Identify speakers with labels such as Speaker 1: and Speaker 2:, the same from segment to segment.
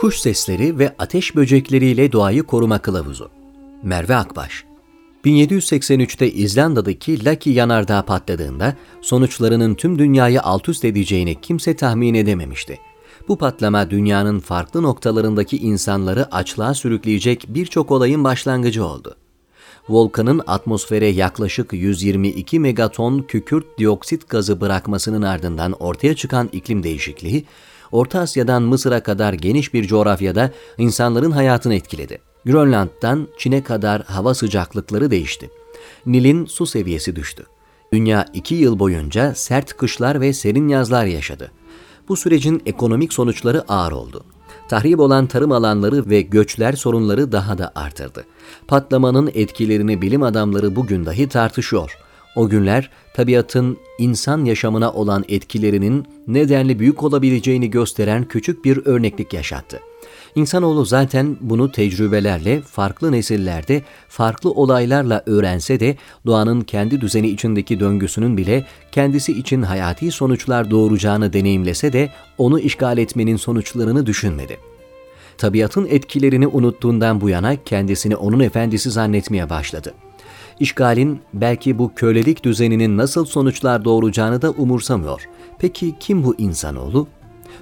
Speaker 1: Kuş sesleri ve ateş böcekleriyle doğayı koruma kılavuzu. Merve Akbaş 1783'te İzlanda'daki Laki yanardağ patladığında sonuçlarının tüm dünyayı alt üst edeceğini kimse tahmin edememişti. Bu patlama dünyanın farklı noktalarındaki insanları açlığa sürükleyecek birçok olayın başlangıcı oldu. Volkanın atmosfere yaklaşık 122 megaton kükürt dioksit gazı bırakmasının ardından ortaya çıkan iklim değişikliği, Orta Asya'dan Mısır'a kadar geniş bir coğrafyada insanların hayatını etkiledi. Grönland'dan Çin'e kadar hava sıcaklıkları değişti. Nil'in su seviyesi düştü. Dünya iki yıl boyunca sert kışlar ve serin yazlar yaşadı. Bu sürecin ekonomik sonuçları ağır oldu. Tahrip olan tarım alanları ve göçler sorunları daha da artırdı. Patlamanın etkilerini bilim adamları bugün dahi tartışıyor. O günler tabiatın insan yaşamına olan etkilerinin nedenli büyük olabileceğini gösteren küçük bir örneklik yaşattı. İnsanoğlu zaten bunu tecrübelerle, farklı nesillerde, farklı olaylarla öğrense de doğanın kendi düzeni içindeki döngüsünün bile kendisi için hayati sonuçlar doğuracağını deneyimlese de onu işgal etmenin sonuçlarını düşünmedi. Tabiatın etkilerini unuttuğundan bu yana kendisini onun efendisi zannetmeye başladı. İşgalin belki bu kölelik düzeninin nasıl sonuçlar doğuracağını da umursamıyor. Peki kim bu insanoğlu?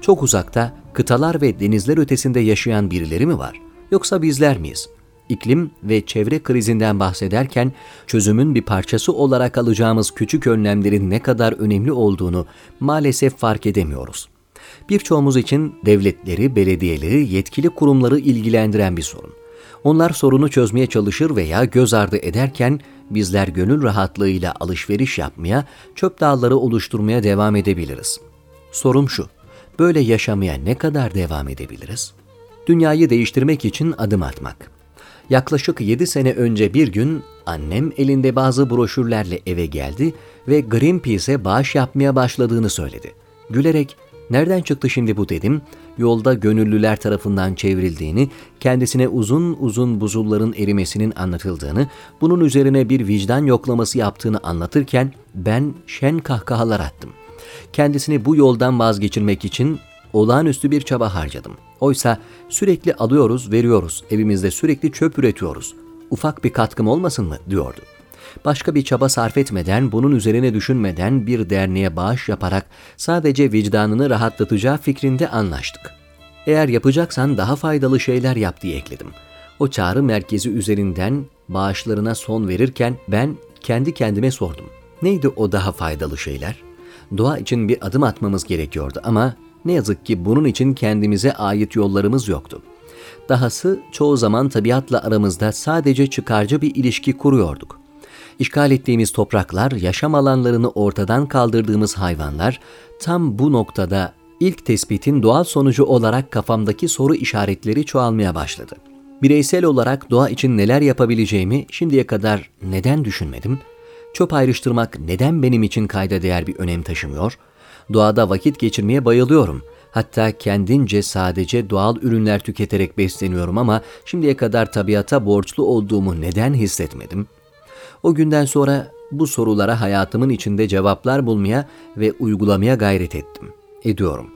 Speaker 1: Çok uzakta, kıtalar ve denizler ötesinde yaşayan birileri mi var? Yoksa bizler miyiz? İklim ve çevre krizinden bahsederken çözümün bir parçası olarak alacağımız küçük önlemlerin ne kadar önemli olduğunu maalesef fark edemiyoruz. Birçoğumuz için devletleri, belediyeleri, yetkili kurumları ilgilendiren bir sorun. Onlar sorunu çözmeye çalışır veya göz ardı ederken bizler gönül rahatlığıyla alışveriş yapmaya, çöp dağları oluşturmaya devam edebiliriz. Sorum şu, böyle yaşamaya ne kadar devam edebiliriz? Dünyayı değiştirmek için adım atmak. Yaklaşık 7 sene önce bir gün annem elinde bazı broşürlerle eve geldi ve Greenpeace'e bağış yapmaya başladığını söyledi. Gülerek Nereden çıktı şimdi bu dedim. Yolda gönüllüler tarafından çevrildiğini, kendisine uzun uzun buzulların erimesinin anlatıldığını, bunun üzerine bir vicdan yoklaması yaptığını anlatırken ben şen kahkahalar attım. Kendisini bu yoldan vazgeçirmek için olağanüstü bir çaba harcadım. Oysa sürekli alıyoruz, veriyoruz, evimizde sürekli çöp üretiyoruz. Ufak bir katkım olmasın mı diyordu. Başka bir çaba sarf etmeden, bunun üzerine düşünmeden bir derneğe bağış yaparak sadece vicdanını rahatlatacağı fikrinde anlaştık. Eğer yapacaksan daha faydalı şeyler yap diye ekledim. O çağrı merkezi üzerinden bağışlarına son verirken ben kendi kendime sordum. Neydi o daha faydalı şeyler? Doğa için bir adım atmamız gerekiyordu ama ne yazık ki bunun için kendimize ait yollarımız yoktu. Dahası çoğu zaman tabiatla aramızda sadece çıkarcı bir ilişki kuruyorduk. İşgal ettiğimiz topraklar, yaşam alanlarını ortadan kaldırdığımız hayvanlar tam bu noktada ilk tespitin doğal sonucu olarak kafamdaki soru işaretleri çoğalmaya başladı. Bireysel olarak doğa için neler yapabileceğimi şimdiye kadar neden düşünmedim? Çöp ayrıştırmak neden benim için kayda değer bir önem taşımıyor? Doğada vakit geçirmeye bayılıyorum. Hatta kendince sadece doğal ürünler tüketerek besleniyorum ama şimdiye kadar tabiata borçlu olduğumu neden hissetmedim?'' O günden sonra bu sorulara hayatımın içinde cevaplar bulmaya ve uygulamaya gayret ettim. Ediyorum.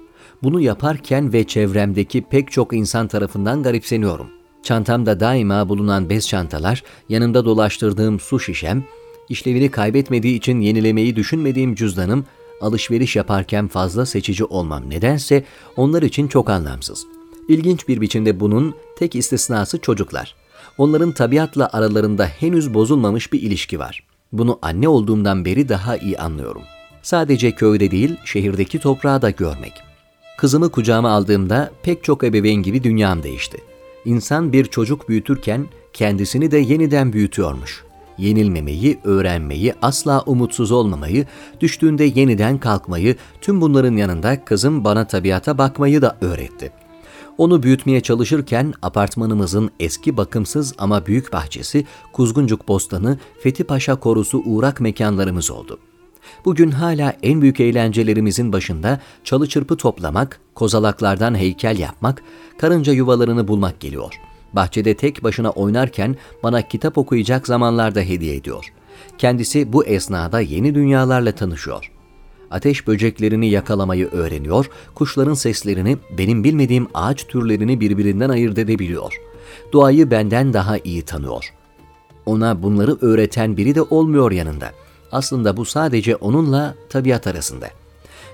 Speaker 1: Bunu yaparken ve çevremdeki pek çok insan tarafından garipseniyorum. Çantamda daima bulunan bez çantalar, yanımda dolaştırdığım su şişem, işlevini kaybetmediği için yenilemeyi düşünmediğim cüzdanım, alışveriş yaparken fazla seçici olmam nedense onlar için çok anlamsız. İlginç bir biçimde bunun tek istisnası çocuklar onların tabiatla aralarında henüz bozulmamış bir ilişki var. Bunu anne olduğumdan beri daha iyi anlıyorum. Sadece köyde değil, şehirdeki toprağı da görmek. Kızımı kucağıma aldığımda pek çok ebeveyn gibi dünyam değişti. İnsan bir çocuk büyütürken kendisini de yeniden büyütüyormuş. Yenilmemeyi, öğrenmeyi, asla umutsuz olmamayı, düştüğünde yeniden kalkmayı, tüm bunların yanında kızım bana tabiata bakmayı da öğretti.'' Onu büyütmeye çalışırken apartmanımızın eski bakımsız ama büyük bahçesi, Kuzguncuk Bostanı, Fethi Paşa Korusu uğrak mekanlarımız oldu. Bugün hala en büyük eğlencelerimizin başında çalı çırpı toplamak, kozalaklardan heykel yapmak, karınca yuvalarını bulmak geliyor. Bahçede tek başına oynarken bana kitap okuyacak zamanlarda hediye ediyor. Kendisi bu esnada yeni dünyalarla tanışıyor. Ateş böceklerini yakalamayı öğreniyor, kuşların seslerini, benim bilmediğim ağaç türlerini birbirinden ayırt edebiliyor. Doğayı benden daha iyi tanıyor. Ona bunları öğreten biri de olmuyor yanında. Aslında bu sadece onunla tabiat arasında.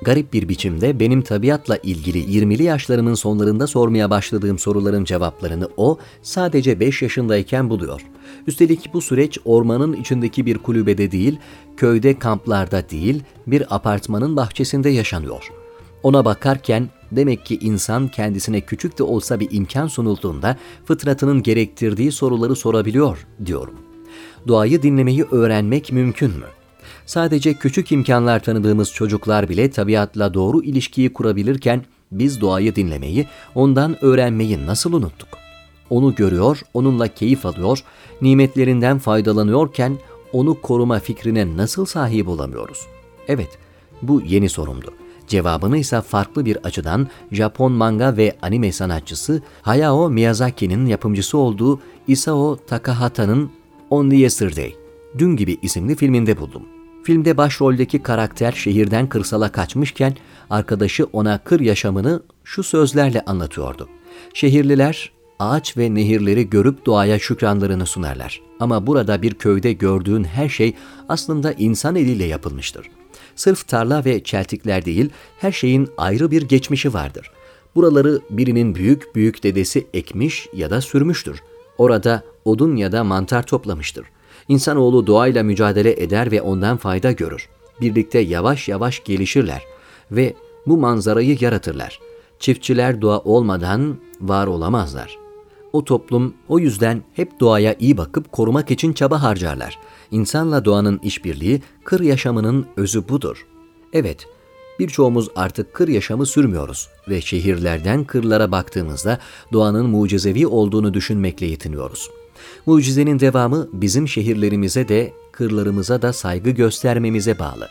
Speaker 1: Garip bir biçimde benim tabiatla ilgili 20'li yaşlarımın sonlarında sormaya başladığım soruların cevaplarını o sadece 5 yaşındayken buluyor. Üstelik bu süreç ormanın içindeki bir kulübede değil, köyde kamplarda değil, bir apartmanın bahçesinde yaşanıyor. Ona bakarken demek ki insan kendisine küçük de olsa bir imkan sunulduğunda fıtratının gerektirdiği soruları sorabiliyor diyorum. Doğayı dinlemeyi öğrenmek mümkün mü? Sadece küçük imkanlar tanıdığımız çocuklar bile tabiatla doğru ilişkiyi kurabilirken biz doğayı dinlemeyi, ondan öğrenmeyi nasıl unuttuk? Onu görüyor, onunla keyif alıyor, nimetlerinden faydalanıyorken onu koruma fikrine nasıl sahip olamıyoruz? Evet, bu yeni sorumdu. Cevabını ise farklı bir açıdan Japon manga ve anime sanatçısı Hayao Miyazaki'nin yapımcısı olduğu Isao Takahata'nın Only Yesterday, Dün Gibi isimli filminde buldum. Filmde başroldeki karakter şehirden kırsala kaçmışken arkadaşı ona kır yaşamını şu sözlerle anlatıyordu. Şehirliler ağaç ve nehirleri görüp doğaya şükranlarını sunarlar. Ama burada bir köyde gördüğün her şey aslında insan eliyle yapılmıştır. Sırf tarla ve çeltikler değil, her şeyin ayrı bir geçmişi vardır. Buraları birinin büyük büyük dedesi ekmiş ya da sürmüştür. Orada odun ya da mantar toplamıştır. İnsanoğlu doğayla mücadele eder ve ondan fayda görür. Birlikte yavaş yavaş gelişirler ve bu manzarayı yaratırlar. Çiftçiler doğa olmadan var olamazlar. O toplum o yüzden hep doğaya iyi bakıp korumak için çaba harcarlar. İnsanla doğanın işbirliği kır yaşamının özü budur. Evet, birçoğumuz artık kır yaşamı sürmüyoruz ve şehirlerden kırlara baktığımızda doğanın mucizevi olduğunu düşünmekle yetiniyoruz.'' Mucizenin devamı bizim şehirlerimize de, kırlarımıza da saygı göstermemize bağlı.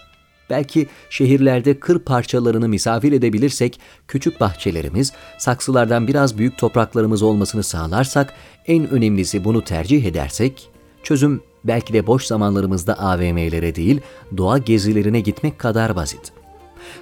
Speaker 1: Belki şehirlerde kır parçalarını misafir edebilirsek, küçük bahçelerimiz, saksılardan biraz büyük topraklarımız olmasını sağlarsak, en önemlisi bunu tercih edersek, çözüm belki de boş zamanlarımızda AVM'lere değil, doğa gezilerine gitmek kadar basit.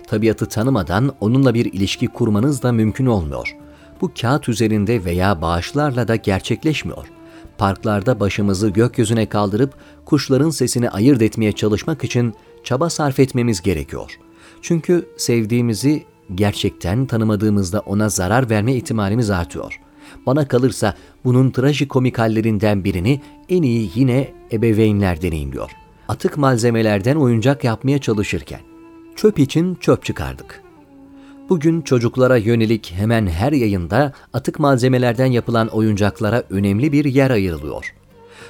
Speaker 1: Tabiatı tanımadan onunla bir ilişki kurmanız da mümkün olmuyor. Bu kağıt üzerinde veya bağışlarla da gerçekleşmiyor.'' Parklarda başımızı gökyüzüne kaldırıp kuşların sesini ayırt etmeye çalışmak için çaba sarf etmemiz gerekiyor. Çünkü sevdiğimizi gerçekten tanımadığımızda ona zarar verme ihtimalimiz artıyor. Bana kalırsa bunun trajikomik hallerinden birini en iyi yine ebeveynler deneyimliyor. Atık malzemelerden oyuncak yapmaya çalışırken. Çöp için çöp çıkardık. Bugün çocuklara yönelik hemen her yayında atık malzemelerden yapılan oyuncaklara önemli bir yer ayrılıyor.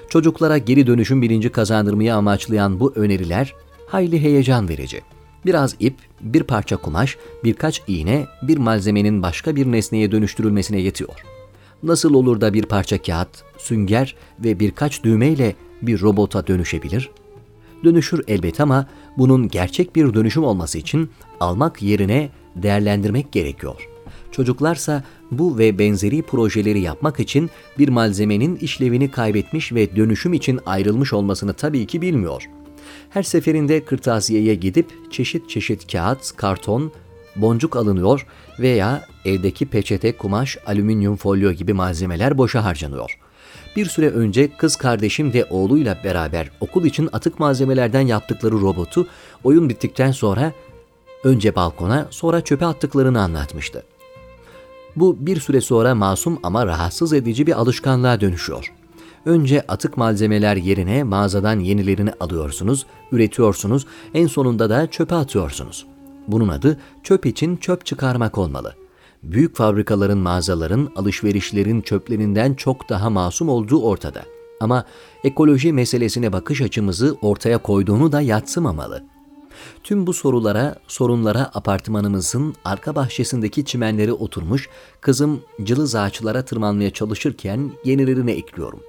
Speaker 1: Çocuklara geri dönüşüm bilinci kazandırmayı amaçlayan bu öneriler hayli heyecan verici. Biraz ip, bir parça kumaş, birkaç iğne, bir malzemenin başka bir nesneye dönüştürülmesine yetiyor. Nasıl olur da bir parça kağıt, sünger ve birkaç düğmeyle bir robota dönüşebilir? Dönüşür elbet ama bunun gerçek bir dönüşüm olması için almak yerine değerlendirmek gerekiyor. Çocuklarsa bu ve benzeri projeleri yapmak için bir malzemenin işlevini kaybetmiş ve dönüşüm için ayrılmış olmasını tabii ki bilmiyor. Her seferinde kırtasiyeye gidip çeşit çeşit kağıt, karton, boncuk alınıyor veya evdeki peçete, kumaş, alüminyum folyo gibi malzemeler boşa harcanıyor. Bir süre önce kız kardeşim de oğluyla beraber okul için atık malzemelerden yaptıkları robotu oyun bittikten sonra önce balkona sonra çöpe attıklarını anlatmıştı. Bu bir süre sonra masum ama rahatsız edici bir alışkanlığa dönüşüyor. Önce atık malzemeler yerine mağazadan yenilerini alıyorsunuz, üretiyorsunuz, en sonunda da çöpe atıyorsunuz. Bunun adı çöp için çöp çıkarmak olmalı. Büyük fabrikaların, mağazaların, alışverişlerin çöplerinden çok daha masum olduğu ortada. Ama ekoloji meselesine bakış açımızı ortaya koyduğunu da yatsımamalı. Tüm bu sorulara, sorunlara apartmanımızın arka bahçesindeki çimenleri oturmuş, kızım cılız ağaçlara tırmanmaya çalışırken yenilerini ekliyorum.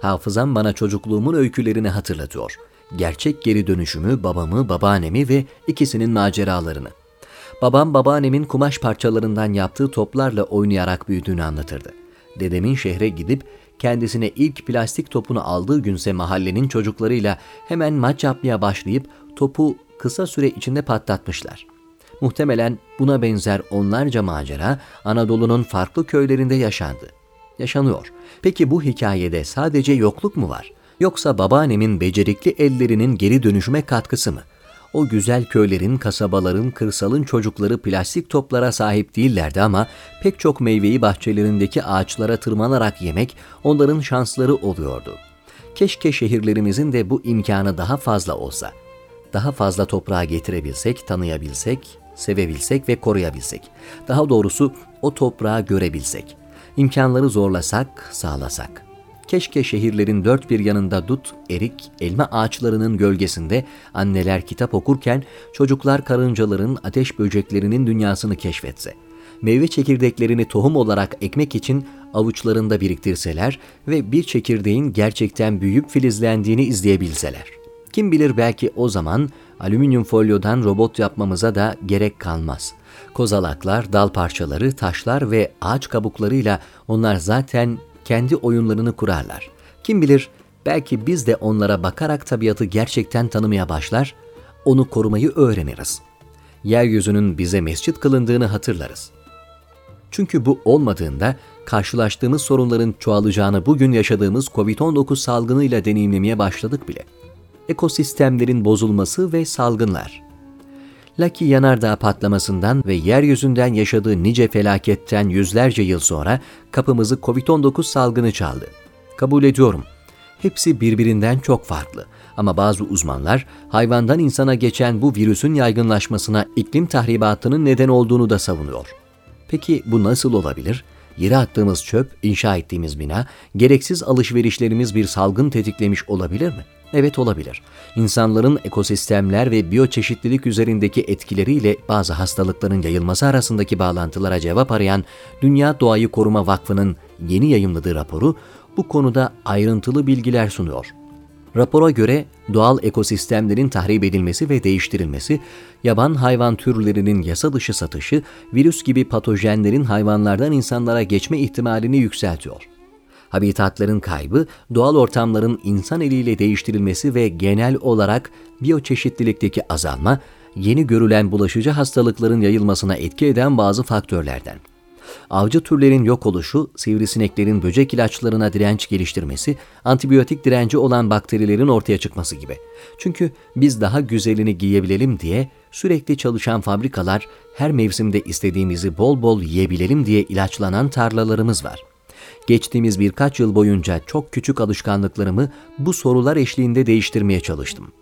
Speaker 1: Hafızam bana çocukluğumun öykülerini hatırlatıyor. Gerçek geri dönüşümü, babamı, babaannemi ve ikisinin maceralarını. Babam babaannemin kumaş parçalarından yaptığı toplarla oynayarak büyüdüğünü anlatırdı. Dedemin şehre gidip kendisine ilk plastik topunu aldığı günse mahallenin çocuklarıyla hemen maç yapmaya başlayıp topu kısa süre içinde patlatmışlar. Muhtemelen buna benzer onlarca macera Anadolu'nun farklı köylerinde yaşandı. Yaşanıyor. Peki bu hikayede sadece yokluk mu var? Yoksa babaannemin becerikli ellerinin geri dönüşüme katkısı mı? O güzel köylerin, kasabaların, kırsalın çocukları plastik toplara sahip değillerdi ama pek çok meyveyi bahçelerindeki ağaçlara tırmanarak yemek onların şansları oluyordu. Keşke şehirlerimizin de bu imkanı daha fazla olsa. Daha fazla toprağa getirebilsek, tanıyabilsek, sevebilsek ve koruyabilsek. Daha doğrusu o toprağı görebilsek. İmkanları zorlasak, sağlasak.'' Keşke şehirlerin dört bir yanında dut, erik, elma ağaçlarının gölgesinde anneler kitap okurken çocuklar karıncaların, ateş böceklerinin dünyasını keşfetse. Meyve çekirdeklerini tohum olarak ekmek için avuçlarında biriktirseler ve bir çekirdeğin gerçekten büyüyüp filizlendiğini izleyebilseler. Kim bilir belki o zaman alüminyum folyodan robot yapmamıza da gerek kalmaz. Kozalaklar, dal parçaları, taşlar ve ağaç kabuklarıyla onlar zaten kendi oyunlarını kurarlar. Kim bilir belki biz de onlara bakarak tabiatı gerçekten tanımaya başlar, onu korumayı öğreniriz. Yeryüzünün bize mescit kılındığını hatırlarız. Çünkü bu olmadığında karşılaştığımız sorunların çoğalacağını bugün yaşadığımız COVID-19 salgınıyla deneyimlemeye başladık bile. Ekosistemlerin bozulması ve salgınlar. Lucky yanardağ patlamasından ve yeryüzünden yaşadığı nice felaketten yüzlerce yıl sonra kapımızı Covid-19 salgını çaldı. Kabul ediyorum. Hepsi birbirinden çok farklı. Ama bazı uzmanlar hayvandan insana geçen bu virüsün yaygınlaşmasına iklim tahribatının neden olduğunu da savunuyor. Peki bu nasıl olabilir? Yere attığımız çöp, inşa ettiğimiz bina, gereksiz alışverişlerimiz bir salgın tetiklemiş olabilir mi? Evet olabilir. İnsanların ekosistemler ve biyoçeşitlilik üzerindeki etkileriyle bazı hastalıkların yayılması arasındaki bağlantılara cevap arayan Dünya Doğayı Koruma Vakfı'nın yeni yayımladığı raporu bu konuda ayrıntılı bilgiler sunuyor. Rapora göre doğal ekosistemlerin tahrip edilmesi ve değiştirilmesi, yaban hayvan türlerinin yasa dışı satışı, virüs gibi patojenlerin hayvanlardan insanlara geçme ihtimalini yükseltiyor habitatların kaybı, doğal ortamların insan eliyle değiştirilmesi ve genel olarak biyoçeşitlilikteki azalma, yeni görülen bulaşıcı hastalıkların yayılmasına etki eden bazı faktörlerden. Avcı türlerin yok oluşu, sivrisineklerin böcek ilaçlarına direnç geliştirmesi, antibiyotik direnci olan bakterilerin ortaya çıkması gibi. Çünkü biz daha güzelini giyebilelim diye sürekli çalışan fabrikalar, her mevsimde istediğimizi bol bol yiyebilelim diye ilaçlanan tarlalarımız var. Geçtiğimiz birkaç yıl boyunca çok küçük alışkanlıklarımı bu sorular eşliğinde değiştirmeye çalıştım.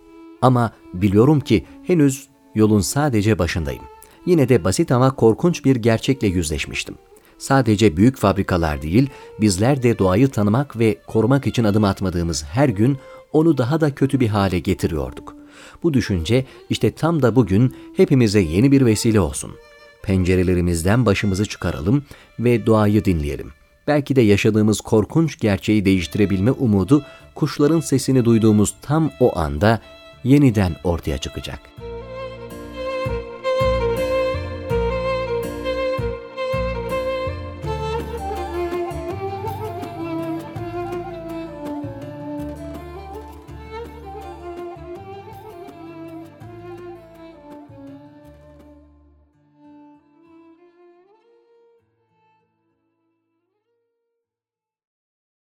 Speaker 1: Ama biliyorum ki henüz yolun sadece başındayım. Yine de basit ama korkunç bir gerçekle yüzleşmiştim. Sadece büyük fabrikalar değil, bizler de doğayı tanımak ve korumak için adım atmadığımız her gün onu daha da kötü bir hale getiriyorduk. Bu düşünce işte tam da bugün hepimize yeni bir vesile olsun. Pencerelerimizden başımızı çıkaralım ve doğayı dinleyelim belki de yaşadığımız korkunç gerçeği değiştirebilme umudu kuşların sesini duyduğumuz tam o anda yeniden ortaya çıkacak.''